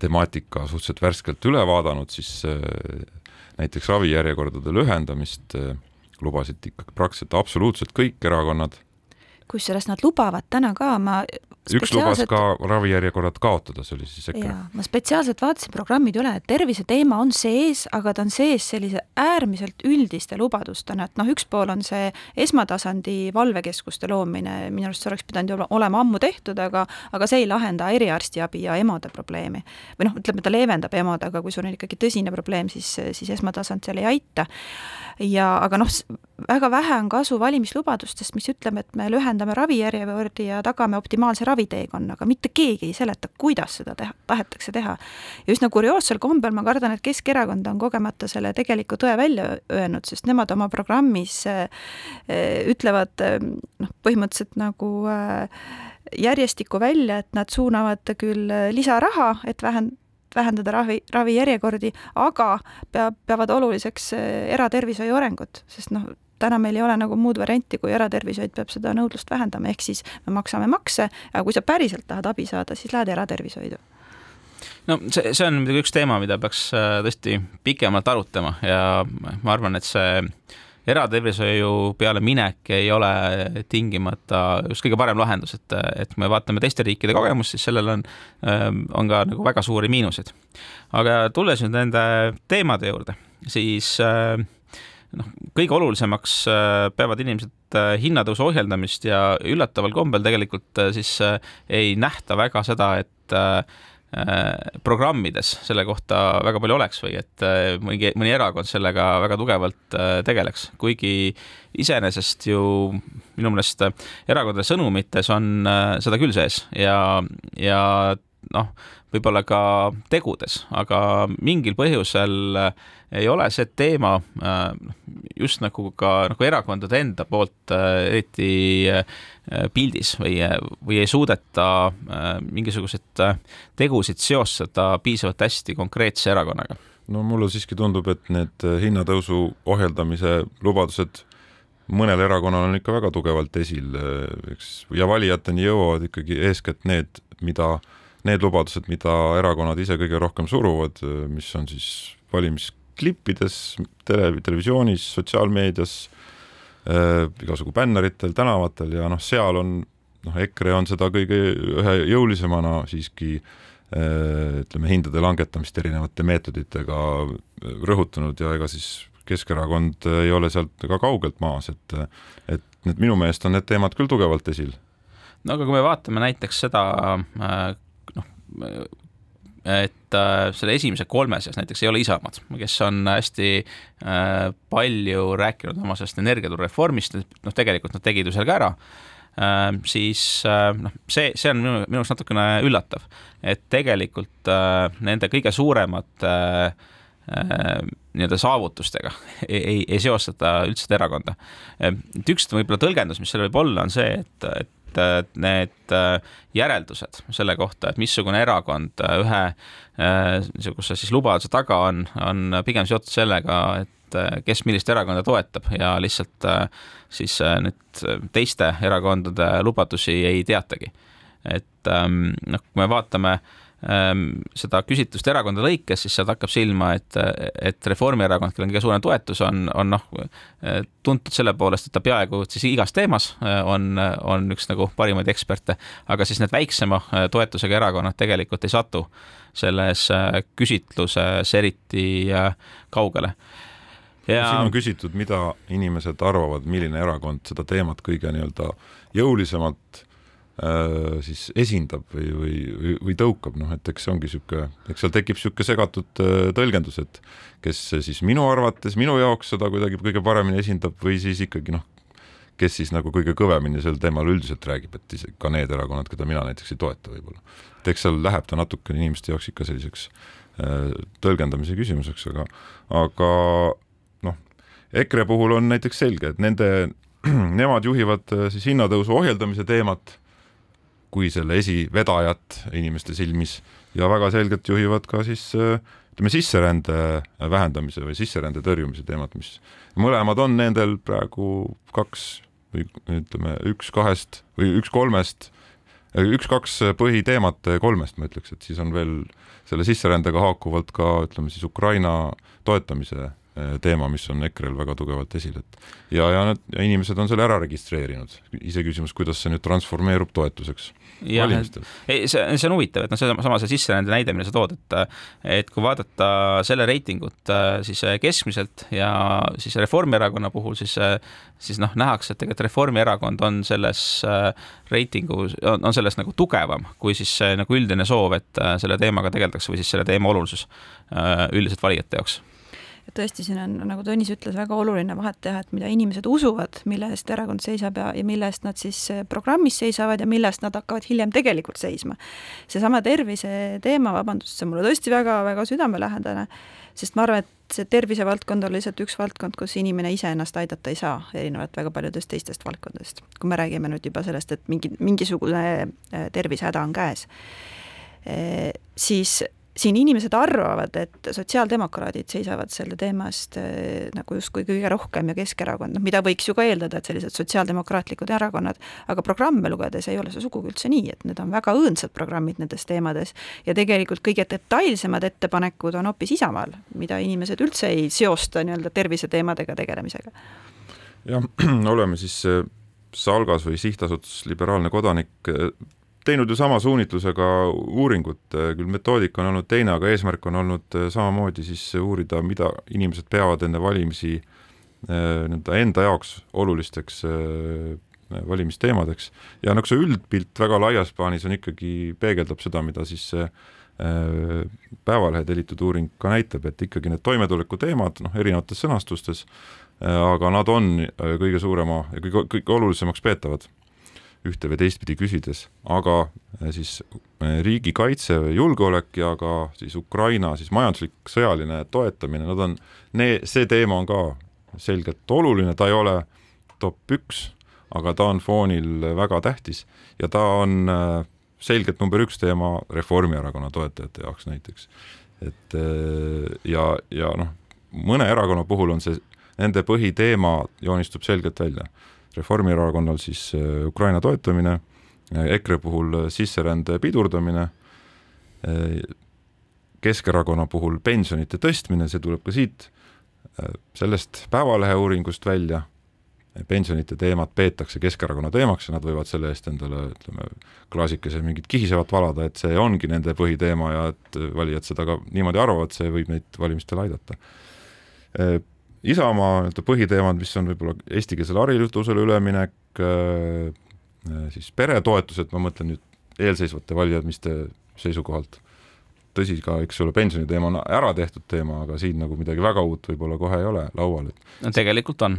temaatika suhteliselt värskelt üle vaadanud, siis eh, näiteks ravijärjekordade lühendamist eh, lubasid ikkagi praktiliselt absoluutselt kõik erakonnad kusjuures nad lubavad täna ka, ma üks lubas ka ravijärjekorrad kaotada, see oli siis EKRE. ma spetsiaalselt vaatasin programmid üle, et tervise teema on sees, aga ta on sees sellise äärmiselt üldiste lubadustena, et noh, üks pool on see esmatasandi valvekeskuste loomine, minu arust see oleks pidanud olema ammu tehtud, aga aga see ei lahenda eriarstiabi ja EMO-de probleemi. või noh, ütleme, ta leevendab EMO-d, aga kui sul on ikkagi tõsine probleem, siis, siis esmatasand seal ei aita. ja aga noh, väga vähe on kasu valimislubadustest, mis ütleme, et me lühendame ravijärjekordi ja tagame optimaalse raviteekonnaga, mitte keegi ei seleta, kuidas seda teha, tahetakse teha. ja üsna kurioossel kombel ma kardan, et Keskerakond on kogemata selle tegeliku tõe välja öelnud, sest nemad oma programmis äh, ütlevad äh, noh, põhimõtteliselt nagu järjestikku välja, et nad suunavad küll lisaraha, et vähend-, vähendada ravi, ravijärjekordi, aga peab, peavad oluliseks eratervishoiu arengut, sest noh, täna meil ei ole nagu muud varianti, kui eratervishoid peab seda nõudlust vähendama, ehk siis me maksame makse, aga kui sa päriselt tahad abi saada, siis lähed eratervishoidu no see, see on muidugi üks teema, mida peaks äh, tõesti pikemalt arutama ja ma arvan, et see eratervishoiu peale minek ei ole tingimata just kõige parem lahendus, et, et kui me vaatame teiste riikide kogemust, siis sellel on, ähm, on ka nagu väga suuri miinuseid. aga tulles nüüd nende teemade juurde, siis äh, noh, kõige olulisemaks äh, peavad inimesed äh, hinnatõusu ohjeldamist ja üllataval kombel tegelikult äh, siis ei nähta väga seda, et programmides selle kohta väga palju oleks või et mõni, mõni erakond sellega väga tugevalt tegeleks, kuigi iseenesest ju minu meelest erakondade sõnumites on seda küll sees ja, ja noh, võib-olla ka tegudes, aga mingil põhjusel ei ole see teema äh, just nagu ka nagu erakondade enda poolt äh, eriti äh, pildis või, või ei suudeta mingisuguseid tegusid seostada piisavalt hästi konkreetse erakonnaga? no mulle siiski tundub, et need hinnatõusu ohjeldamise lubadused mõnel erakonnal on ikka väga tugevalt esil, eks, ja valijateni jõuavad ikkagi eeskätt need, mida, need lubadused, mida erakonnad ise kõige rohkem suruvad, mis on siis valimis klippides tele, televisioonis, sotsiaalmeedias äh,, igasugu bänneritel, tänavatel ja noh, seal on noh, EKRE on seda kõige ühe jõulisemana siiski äh, ütleme, hindade langetamist erinevate meetoditega rõhutanud ja ega siis Keskerakond ei ole sealt ka kaugelt maas, et et need minu meelest on need teemad küll tugevalt esil. no aga kui me vaatame näiteks seda äh, noh, et äh, selle esimese kolme seas näiteks ei ole Isamaad, kes on hästi äh, palju rääkinud oma sellest energiaturu reformist, noh, tegelikult nad tegid ju selle ka ära äh,, siis noh, see, see on minu, minu arust natukene üllatav, et tegelikult nende kõige suuremad nii-öelda saavutustega <laughs> ei, ei, ei seostata üldse erakonda. Et üks võib-olla tõlgendus, mis seal võib olla, on see, et, et et need äh, järeldused selle kohta, et missugune erakond äh, ühe äh, niisuguse siis lubaduse taga on, on pigem seotud sellega, et kes millist erakonda toetab ja lihtsalt siis nüüd teiste erakondade lubadusi ei teatagi. et ähm, noh, kui me vaatame äh, seda küsitlust erakondade lõikes, siis sealt hakkab silma, et, et Reformierakond, kellel on kõige suurem toetus, on, on noh, tuntud selle poolest, et ta peaaegu siis igas teemas eh, on, on üks nagu parimaid eksperte, aga siis need väiksema eh, toetusega erakonnad tegelikult ei satu selles eh, küsitluses eriti kaugele. Ja siin on küsitud, mida inimesed arvavad, milline erakond seda teemat kõige nii-öelda jõulisemalt siis esindab või, või, või, või tõukab, noh et eks see ongi niisugune, eks seal tekib niisugune segatud äh, tõlgendus, et kes siis minu arvates, minu jaoks seda kuidagi kõige paremini esindab või siis ikkagi noh, kes siis nagu kõige kõvemini sel teemal üldiselt räägib, et isegi ka need erakonnad, keda mina näiteks ei toeta võib-olla. et eks seal läheb ta natukene inimeste jaoks ikka selliseks äh, tõlgendamise küsimuseks, aga, aga noh, EKRE puhul on näiteks selge, et nende, <clears throat> nemad juhivad siis hinnatõusu ohjeldamise teemat kui selle esivedajat inimeste silmis ja väga selgelt juhivad ka siis ütleme, sisserände vähendamise või sisserände tõrjumise teemat, mis mõlemad on nendel praegu kaks või ütleme, üks kahest või üks kolmest, üks-kaks põhiteemat kolmest, ma ütleks, et siis on veel selle sisserändega haakuvalt ka ütleme siis Ukraina toetamise teema, mis on EKRE-l väga tugevalt esil, et ja, ja need ja inimesed on selle ära registreerinud, iseküsimus, kuidas see nüüd transformeerub toetuseks jah, ei, see, see on huvitav, et noh, seesama see sisserände näide, mille sa tood, et et kui vaadata selle reitingut siis keskmiselt ja siis Reformierakonna puhul, siis siis noh, nähakse, et tegelikult Reformierakond on selles reitingus, on selles nagu tugevam kui siis nagu üldine soov, et selle teemaga tegeldakse või siis selle teema olulisus üldiselt valijate jaoks. et tõesti, siin on, nagu Tõnis ütles, väga oluline vahet teha, et mida inimesed usuvad, mille eest erakond seisab ja, ja mille eest nad siis eh, programmis seisavad ja mille eest nad hakkavad hiljem tegelikult seisma. seesama tervise teema, vabandust, see on mulle tõesti väga-väga südamelähedane, sest ma arvan, et see tervisevaldkond on lihtsalt üks valdkond, kus inimene ise ennast aidata ei saa, erinevalt väga paljudest teistest valdkondadest. kui me räägime nüüd juba sellest, et mingi, mingisugune eh, tervisehäda on käes, eh, siis siin inimesed arvavad, et sotsiaaldemokraadid seisavad selle teema eest äh, nagu justkui kõige rohkem ja Keskerakond, noh mida võiks ju ka eeldada, et sellised sotsiaaldemokraatlikud erakonnad, aga programme lugedes ei ole see sugugi üldse nii, et need on väga õõnsad programmid nendes teemades ja tegelikult kõige detailsemad ettepanekud on hoopis Isamaal, mida inimesed üldse ei seosta nii-öelda terviseteemadega tegelemisega. jah, <clears throat> oleme siis äh, Salgas või sihtasutus Liberaalne Kodanik äh, teinud ju sama suunitlusega uuringut, küll metoodika on olnud teine, aga eesmärk on olnud äh, samamoodi siis uurida, mida inimesed peavad enne valimisi äh, nii-öelda enda jaoks olulisteks äh, valimisteemadeks. Ja noh, see üldpilt väga laias plaanis on ikkagi, peegeldab seda, mida siis see Päevalehe tellitud uuring ka näitab, et ikkagi need toimetuleku teemad, noh, erinevates sõnastustes, aga nad on kõige suurema ja kõige, kõige olulisemaks peetavad ühte või teistpidi küsides, aga äh, siis äh, riigikaitse või julgeolek ja ka siis Ukraina siis majanduslik sõjaline toetamine, nad on, see teema on ka selgelt oluline, ta ei ole top üks, aga ta on foonil väga tähtis ja ta on äh, selgelt number üks teema Reformierakonna toetajate jaoks näiteks. et ja, ja noh, mõne erakonna puhul on see, nende põhiteema joonistub selgelt välja Reformierakonnal siis äh, Ukraina toetamine, äh, EKRE puhul äh, sisserände pidurdamine, Keskerakonna puhul pensionite tõstmine, see tuleb ka siit, sellest Päevalehe uuringust välja, pensionite teemat peetakse Keskerakonna teemaks ja nad võivad selle eest endale ütleme, klaasikese mingit kihisevat valada, et see ongi nende põhiteema ja et valijad seda ka niimoodi arvavad, see võib neid valimistel aidata. Isamaa nii-öelda põhiteemad, mis on võib-olla eestikeelsele haridusele üleminek, äh, äh, siis peretoetused, ma mõtlen nüüd eelseisvate valijamiste seisukohalt, tõsi ka, eks ole, pensioniteema on ära tehtud teema, aga siin nagu midagi väga uut võib-olla kohe ei ole laual, et no tegelikult on.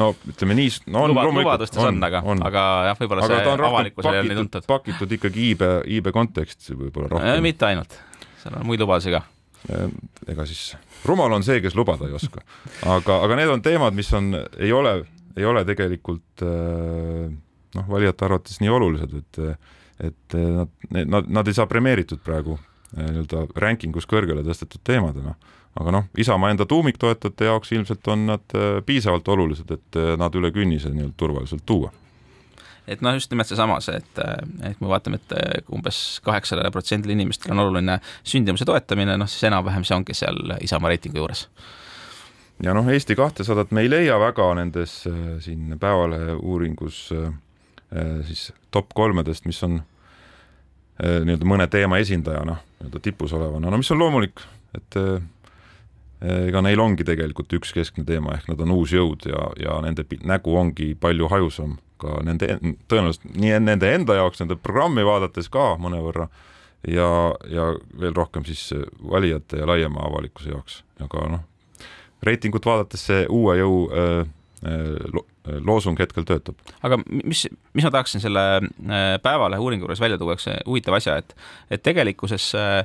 no ütleme nii, no on Luba, lubadustes on, on, aga, aga jah, võib-olla see avalikkusele ei ole tuntud. pakitud ikkagi iibe, iibe konteksti võib-olla rohkem. Mitte ainult, seal on muid lubadusi ka ega siis rumal on see, kes lubada ei oska. aga, aga need on teemad, mis on, ei ole, ei ole tegelikult äh, noh, valijate arvates nii olulised, et et nad, nad, nad ei saa premeeritud praegu äh, nii-öelda rankingus kõrgele tõstetud teemadena. aga noh, Isamaa enda tuumiktoetajate jaoks ilmselt on nad äh, piisavalt olulised, et nad üle künnise nii-öelda turvaliselt tuua et noh, just nimelt seesama, see, et, et kui me vaatame, et umbes kaheksale protsendile inimestele on oluline sündimuse toetamine, noh siis enam-vähem see ongi seal Isamaa reitingu juures. Ja noh, Eesti kahtesadat me ei leia väga nendes äh, siin Päevalehe uuringus äh, äh, siis top kolmedest, mis on nii-öelda mõne teema esindajana, nii-öelda tipus olevana, no mis on loomulik, et ega neil ongi tegelikult üks keskne teema, ehk nad on uus jõud ja, ja nende nägu ongi palju hajusam ka nende, tõenäoliselt nii nende enda jaoks, nende programmi vaadates ka mõnevõrra ja, ja veel rohkem siis valijate ja laiema avalikkuse jaoks, aga noh, reitingut vaadates see uue jõu äh, lo, loosung hetkel töötab. aga mis, mis ma tahaksin selle äh, Päevalehe uuringu juures välja tuua, üks huvitav asja, et, et tegelikkuses äh,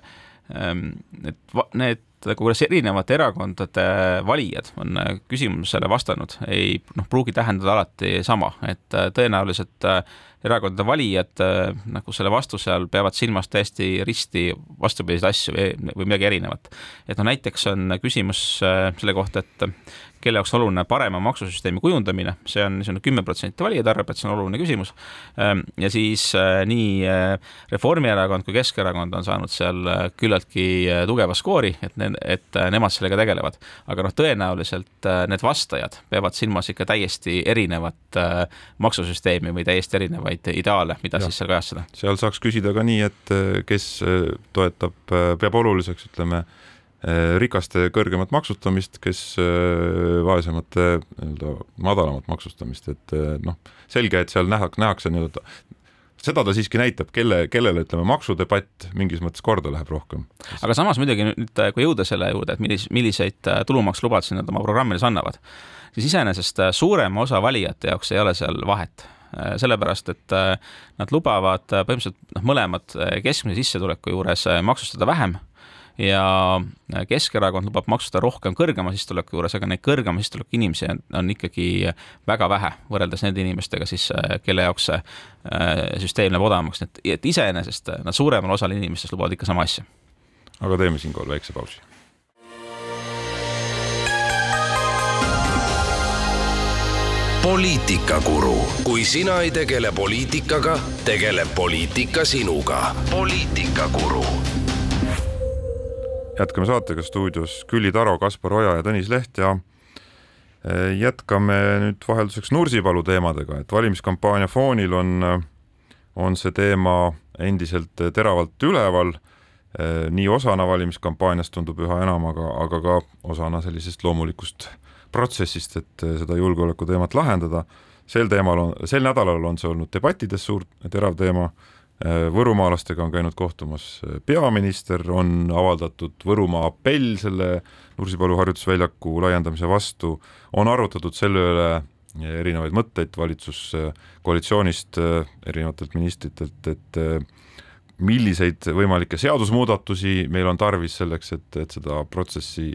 need, need kuidas erinevate erakondade valijad on äh, küsimusele vastanud, ei noh, pruugi tähendada alati sama, et äh, tõenäoliselt äh, erakondade valijad nagu selle vastuse all peavad silmas täiesti risti vastupidiseid asju või, midagi erinevat. et noh, näiteks on küsimus selle kohta, et kelle jaoks oluline parema maksusüsteemi kujundamine, see on niisugune kümme protsenti valijaid arvab, et see on oluline küsimus. Ehm, ja siis äh, nii äh, Reformierakond kui Keskerakond on saanud seal äh, küllaltki tugeva skoori, et need, et nemad sellega tegelevad. aga noh, tõenäoliselt need vastajad peavad silmas ikka täiesti erinevat maksusüsteemi või täiesti erinevaid ideaale, mida ja. siis seal kajastada. seal saaks küsida ka nii, et kes toetab, peab oluliseks, ütleme rikaste kõrgemat maksustamist, kes vaesemate nii-öelda madalamat maksustamist, et noh, selge, et seal nähakse, nähakse nii-öelda seda ta siiski näitab, kelle, kellele ütleme, maksudebatt mingis mõttes korda läheb rohkem. aga samas muidugi nüüd, kui jõuda selle juurde, et millis-, milliseid tulumaksulubadusi nad oma programmides annavad, siis iseenesest suurema osa valijate jaoks ei ole seal vahet sellepärast, et nad lubavad põhimõtteliselt noh, mõlemad keskmise sissetuleku juures maksustada vähem ja Keskerakond lubab maksustada rohkem kõrgema sissetuleku juures, aga neid kõrgema sissetuleku inimesi on, ikkagi väga vähe võrreldes nende inimestega siis, kelle jaoks see äh, süsteem läheb odavamaks, nii et, et iseenesest nad suuremal osal inimestest lubavad ikka sama asja. aga teeme siinkohal väikse pausi. Poliitikakuru, kui sina ei tegele poliitikaga, tegeleb poliitika sinuga. poliitikakuru jätkame saatega stuudios Külli Taro, Kaspar Oja ja Tõnis Leht ja eh, jätkame nüüd vahelduseks Nursipalu teemadega, et valimiskampaania foonil on, on see teema endiselt teravalt üleval. Eh, nii osana valimiskampaaniast tundub üha enam, aga, aga ka osana sellisest loomulikust protsessist, et seda julgeoleku teemat lahendada. sel teemal on, sel nädalal on see olnud debattides suur terav teema Äh, võrumaalastega on käinud kohtumas äh, peaminister, on avaldatud Võrumaa apell selle Nursipalu harjutusväljaku laiendamise vastu, on arutatud selle üle erinevaid mõtteid valitsuskoalitsioonist, äh, erinevatelt ministritelt, et milliseid võimalikke seadusmuudatusi meil on tarvis selleks, et, et seda protsessi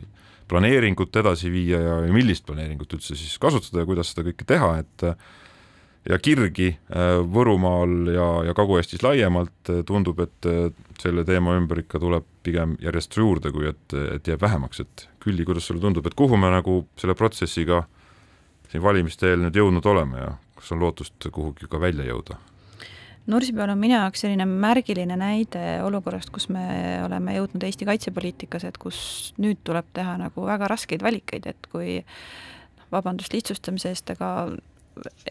planeeringut edasi viia ja, ja millist planeeringut üldse siis kasutada ja kuidas seda kõike teha, et ja kirgi äh, Võrumaal ja, ja Kagu-Eestis laiemalt, äh, tundub, et äh, selle teema ümber ikka tuleb pigem järjest juurde, kui et, et jääb vähemaks, et Külli, kuidas sulle tundub, et kuhu me nagu selle protsessiga siin valimiste eel nüüd jõudnud oleme ja kas on lootust kuhugi ka välja jõuda? Nursipalu on minu jaoks selline märgiline näide olukorrast, kus me oleme jõudnud Eesti kaitsepoliitikas, et kus nüüd tuleb teha nagu väga raskeid valikeid, et kui noh, vabandust lihtsustamise eest, aga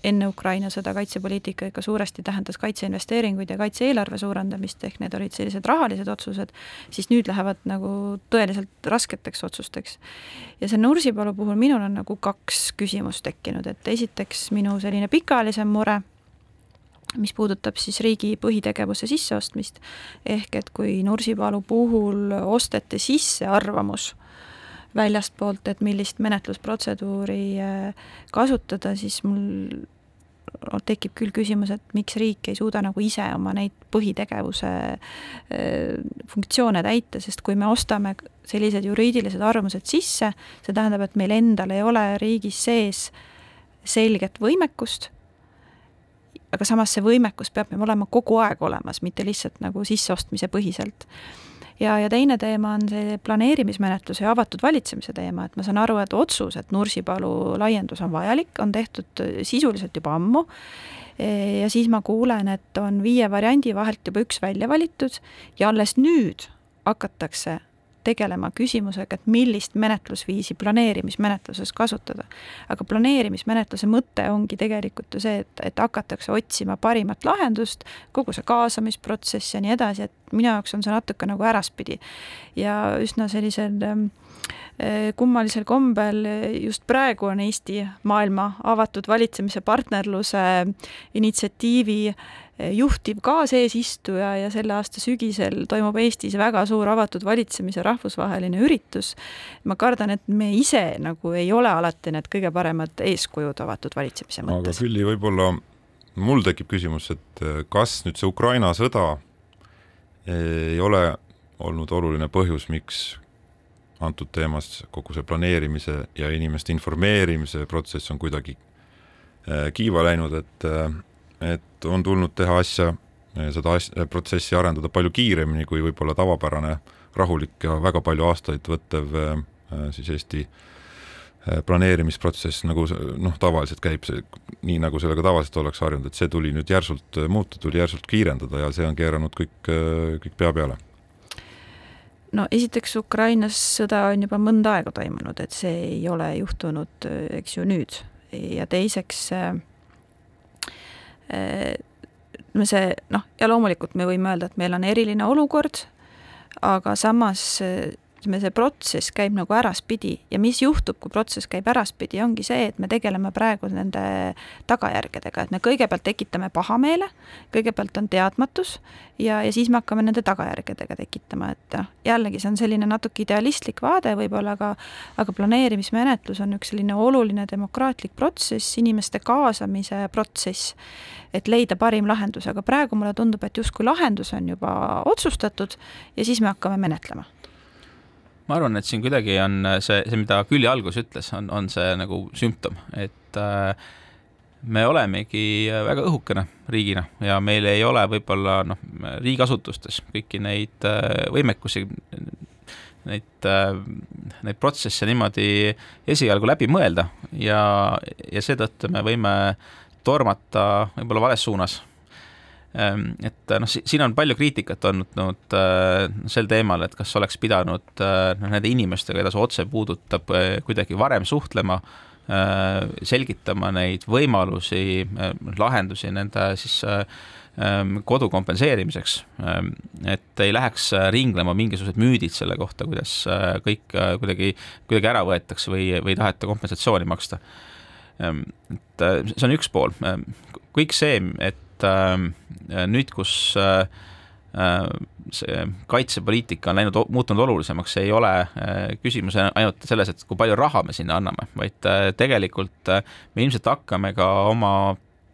enne Ukraina sõda kaitsepoliitika ikka suuresti tähendas kaitseinvesteeringuid ja kaitse-eelarve suurendamist, ehk need olid sellised rahalised otsused, siis nüüd lähevad nagu tõeliselt rasketeks otsusteks. ja see Nursipalu puhul minul on nagu kaks küsimust tekkinud, et esiteks minu selline pikaajalisem mure, mis puudutab siis riigi põhitegevuse sisseostmist, ehk et kui Nursipalu puhul osteti sisse arvamus, väljastpoolt, et millist menetlusprotseduuri äh, kasutada, siis mul tekib küll küsimus, et miks riik ei suuda nagu ise oma neid põhitegevuse äh, funktsioone täita, sest kui me ostame sellised juriidilised arvamused sisse, see tähendab, et meil endal ei ole riigis sees selget võimekust, aga samas see võimekus peab meil olema kogu aeg olemas, mitte lihtsalt nagu sisseostmise põhiselt. Ja, ja teine teema on see planeerimismenetluse ja avatud valitsemise teema, et ma saan aru, et otsus, et Nursipalu laiendus on vajalik, on tehtud sisuliselt juba ammu. Ja siis ma kuulen, et on viie variandi vahelt juba üks välja valitud. Ja alles nüüd hakatakse tegelema küsimusega, et millist menetlusviisi planeerimismenetluses kasutada. aga planeerimismenetluse mõte ongi tegelikult ju see, et, et hakatakse otsima parimat lahendust, kogu see kaasamisprotsess ja nii edasi, et minu jaoks on see natuke nagu äraspidi. ja üsna sellisel ähm, äh, kummalisel kombel just praegu on Eesti maailma avatud valitsemise partnerluse initsiatiivi juhtiv kaaseesistuja ja selle aasta sügisel toimub Eestis väga suur avatud valitsemise rahvusvaheline üritus. ma kardan, et me ise nagu ei ole alati need kõige paremad eeskujud avatud valitsemise mõttes. aga Külli, võib-olla mul tekib küsimus, et eh, kas nüüd see Ukraina sõda eh, ei ole olnud oluline põhjus, miks antud teemas kogu see planeerimise ja inimeste informeerimise protsess on kuidagi eh, kiiva läinud, et et on tulnud teha asja, seda asja, protsessi arendada palju kiiremini kui võib-olla tavapärane rahulik ja väga palju aastaid võttev siis Eesti planeerimisprotsess, nagu noh, tavaliselt käib see nii, nagu sellega tavaliselt ollakse harjunud, et see tuli nüüd järsult muuta, tuli järsult kiirendada ja see on keeranud kõik, kõik pea peale no esiteks Ukrainas sõda on juba mõnda aega toimunud, et see ei ole juhtunud, eks ju, nüüd. ja teiseks äh, äh, see noh, ja loomulikult me võime öelda, et meil on eriline olukord, aga samas äh, ütleme, see protsess käib nagu äraspidi ja mis juhtub, kui protsess käib äraspidi, ongi see, et me tegeleme praegu nende tagajärgedega, et me kõigepealt tekitame pahameele, kõigepealt on teadmatus ja, ja siis me hakkame nende tagajärgedega tekitama, et noh, jällegi see on selline natuke idealistlik vaade võib-olla, aga aga planeerimismenetlus on üks selline oluline demokraatlik protsess, inimeste kaasamise protsess, et leida parim lahendus, aga praegu mulle tundub, et justkui lahendus on juba otsustatud ja siis me hakkame menetlema ma arvan, et siin kuidagi on see, see, mida Külli algus ütles, on, on see nagu sümptom, et äh, me olemegi väga õhukene riigina ja meil ei ole võib-olla noh, riigiasutustes kõiki neid äh, võimekusi, neid äh,, neid protsesse niimoodi esialgu läbi mõelda ja, ja seetõttu me võime tormata võib-olla vales suunas et noh, siin on palju kriitikat olnud no, äh, sel teemal, et kas oleks pidanud äh, noh, nende inimestega, keda see otse puudutab, äh, kuidagi varem suhtlema, selgitama neid võimalusi, lahendusi nende siis ehm, kodu kompenseerimiseks, ehm, et ei läheks ringlema mingisugused müüdid selle kohta, kuidas kõik kuidagi, kuidagi ära võetakse või, või ei taheta kompensatsiooni maksta. et see on üks pool, kõik see, et nüüd, kus äh, äh, see kaitsepoliitika on läinud, muutunud olulisemaks, ei ole küsimus ainult selles, et kui palju raha me sinna anname, vaid tegelikult me ilmselt hakkame ka oma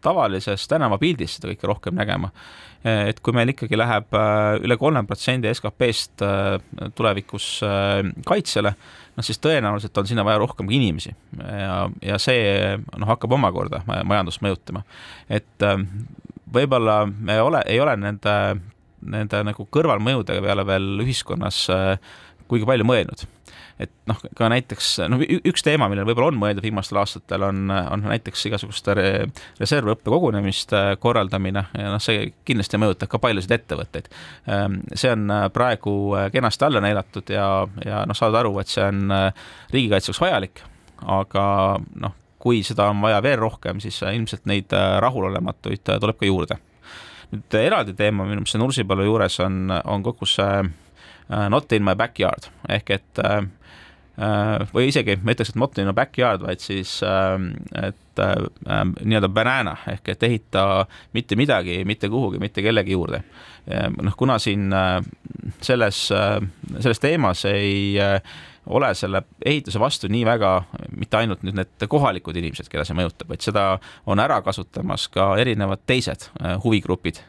tavalises tänavapildis seda kõike rohkem nägema. et kui meil ikkagi läheb üle kolme protsendi SKP-st tulevikus kaitsele, noh siis tõenäoliselt on sinna vaja rohkem inimesi ja, ja see noh, hakkab omakorda majandust mõjutama. et võib-olla me ole, ei ole nende, nende nagu kõrvalmõjude peale veel ühiskonnas äh, kuigi palju mõelnud. et noh, ka näiteks noh, üks teema, millele võib-olla on mõeldud viimastel aastatel, on, on näiteks igasuguste reservõppekogunemiste korraldamine ja noh, see kindlasti mõjutab ka paljusid ettevõtteid. Ähm, see on äh, praegu äh, kenasti alla neelatud ja, ja noh, saad aru, et see on riigikaitseks vajalik, aga noh, kui seda on vaja veel rohkem, siis äh, ilmselt neid äh, rahulolematuid äh, tuleb ka juurde. nüüd eraldi teema minu meelest Nursipalu juures on, on kogu see not in my backyard ehk et või isegi ma ütleks, et not in my backyard, vaid siis et nii-öelda banana ehk et ehita mitte midagi mitte kuhugi, mitte kellegi juurde. noh, kuna siin selles, selles teemas ei ole selle ehituse vastu nii väga mitte ainult nüüd need kohalikud inimesed, keda see mõjutab, vaid seda on ära kasutamas ka erinevad teised äh, huvigrupid,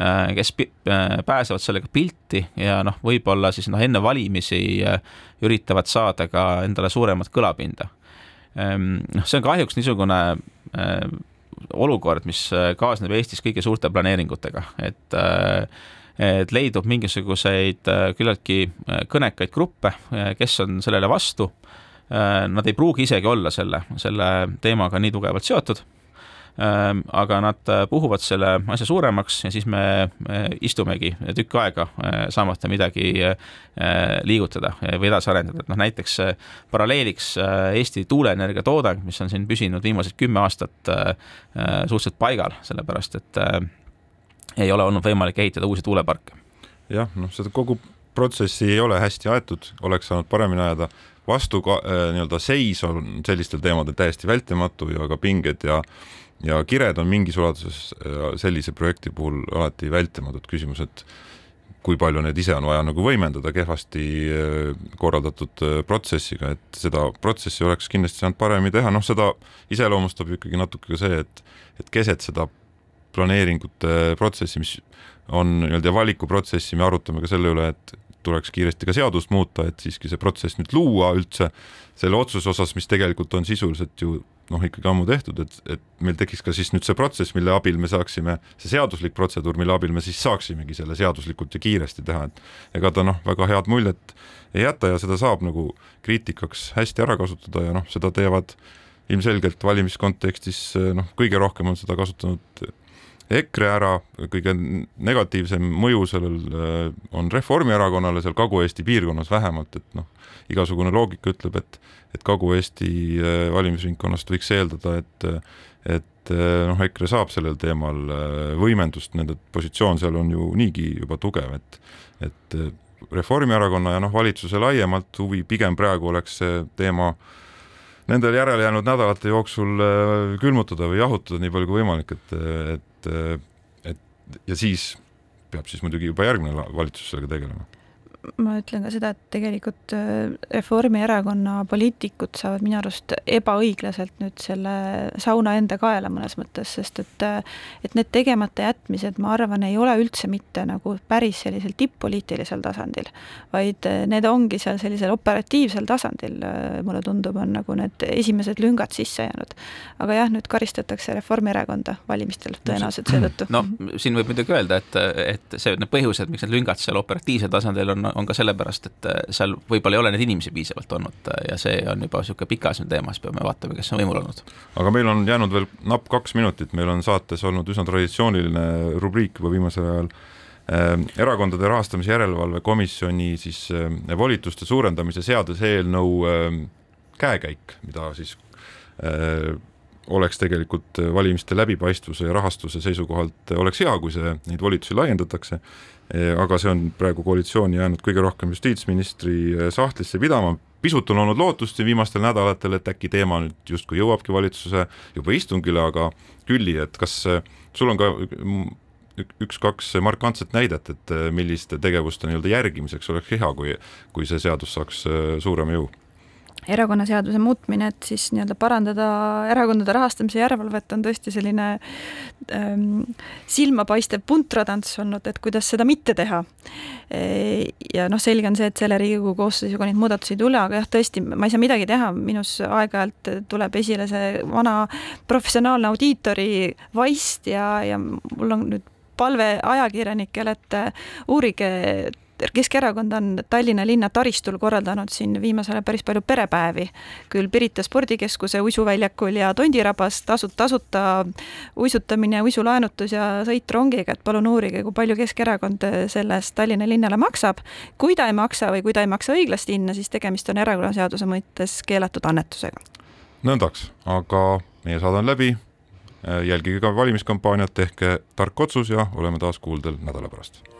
äh, kes äh, pääsevad sellega pilti ja noh, võib-olla siis noh, enne valimisi üritavad saada ka endale suuremat kõlapinda. Ehm, noh, see on kahjuks niisugune olukord, mis kaasneb Eestis kõige suurte planeeringutega, et et leidub mingisuguseid äh, küllaltki äh, kõnekaid gruppe, äh, kes on sellele vastu. Nad ei pruugi isegi olla selle, selle teemaga nii tugevalt seotud aga nad puhuvad selle asja suuremaks ja siis me istumegi tükk aega saamata midagi liigutada või edasi arendada, et noh, näiteks paralleeliks Eesti tuuleenergia toodang, mis on siin püsinud viimased kümme aastat suhteliselt paigal, sellepärast et ei ole olnud võimalik ehitada uusi tuuleparke. jah, noh, seda kogu protsessi ei ole hästi aetud, oleks saanud paremini ajada, vastu äh, nii-öelda seis on sellistel teemadel täiesti vältimatu ja ka pinged ja ja kired on mingis ulatuses äh, sellise projekti puhul alati vältimatud küsimus, et kui palju need ise on vaja nagu võimendada kehvasti äh, korraldatud protsessiga, et seda protsessi oleks kindlasti saanud paremini teha, noh, seda iseloomustab ikkagi natuke ka see, et et keset seda planeeringute protsessi, mis on nii-öelda valikuprotsessi, me arutame ka selle üle, et tuleks kiiresti ka seadust muuta, et siiski see protsess nüüd luua üldse. Selle otsuse osas, mis tegelikult on sisuliselt ju noh, ikkagi ammu tehtud, et, et meil tekiks ka siis nüüd see protsess, mille abil me saaksime, see seaduslik protseduur, mille abil me siis saaksimegi selle seaduslikult ja kiiresti teha, et ega ta noh, väga head muljet ei jäta ja seda saab nagu kriitikaks hästi ära kasutada ja noh, seda teevad ilmselgelt valimiskontekstis noh, kõige rohkem on seda kasutanud EKRE ära, kõige negatiivsem mõju sellel äh, on Reformierakonnale seal Kagu-Eesti piirkonnas vähemalt, et noh, igasugune loogika ütleb, et et Kagu-Eesti äh, valimisringkonnast võiks eeldada, et et äh, noh, EKRE saab sellel teemal võimendust, nende positsioon seal on ju niigi juba tugev, et et Reformierakonna ja noh, valitsuse laiemalt huvi pigem praegu oleks see teema nendel järelejäänud nädalate jooksul külmutada või jahutada nii palju kui võimalik, et, et et, et ja siis peab siis muidugi juba järgmine valitsus sellega tegelema ma ütlen ka seda, et tegelikult äh, Reformierakonna poliitikud saavad minu arust ebaõiglaselt nüüd selle sauna enda kaela mõnes mõttes, sest et äh, et need tegemata jätmised, ma arvan, ei ole üldse mitte nagu päris sellisel tipp-poliitilisel tasandil, vaid äh, need ongi seal sellisel operatiivsel tasandil, mulle tundub, on nagu need esimesed lüngad sisse jäänud. aga jah, nüüd karistatakse Reformierakonda valimistel tõenäoliselt seetõttu. <clears throat> no siin võib muidugi öelda, et, et see, need põhjused, miks need lüngad seal operatiivsel tasandil on, on ka sellepärast, et äh, seal võib-olla ei ole neid inimesi piisavalt olnud äh, ja see on juba niisugune pikaajaline teema, siis peame vaatama, kes on võimul olnud. aga meil on jäänud veel napp kaks minutit, meil on saates olnud üsna traditsiooniline rubriik juba viimasel ajal äh, erakondade rahastamise järelevalve komisjoni siis volituste suurendamise seaduse eelnõu äh, käekäik, mida siis oleks tegelikult valimiste läbipaistvuse ja rahastuse seisukohalt oleks hea, kui see, neid volitusi laiendatakse aga see on praegu koalitsiooni jäänud kõige rohkem justiitsministri sahtlisse pidama, pisut on olnud lootust siin viimastel nädalatel, et äkki teema nüüd justkui jõuabki valitsuse juba istungile, aga Külli, et kas sul on ka mm, üks-kaks markantset näidet, et milliste tegevuste nii-öelda järgimiseks oleks hea, kui, kui see seadus saaks suurema jõu? Erakonnaseaduse muutmine, et siis nii-öelda parandada erakondade rahastamise järelevalvet, on tõesti selline ähm, silmapaistev puntratants olnud, et kuidas seda mitte teha e. ja noh, selge on see, et selle Riigikogu koosseisuga neid muudatusi ei tule, aga jah, tõesti, ma ei saa midagi teha, minus aeg-ajalt tuleb esile see vana professionaalne audiitori vaist ja, ja mul on nüüd palve ajakirjanikele, et uurige Keskerakond on Tallinna linna taristul korraldanud siin viimasel ajal päris palju perepäevi, küll Pirita spordikeskuse uisuväljakul ja Tondirabas tasud, tasuta uisutamine, uisulaenutus ja sõit rongiga, et palun uurige, kui palju Keskerakond sellest Tallinna linnale maksab. kui ta ei maksa või kui ta ei maksa õiglast hinna, siis tegemist on erakonnaseaduse mõttes keelatud annetusega. nõndaks, aga meie saade on läbi. jälgige ka valimiskampaaniat, tehke tark otsus ja oleme taas kuuldel nädala pärast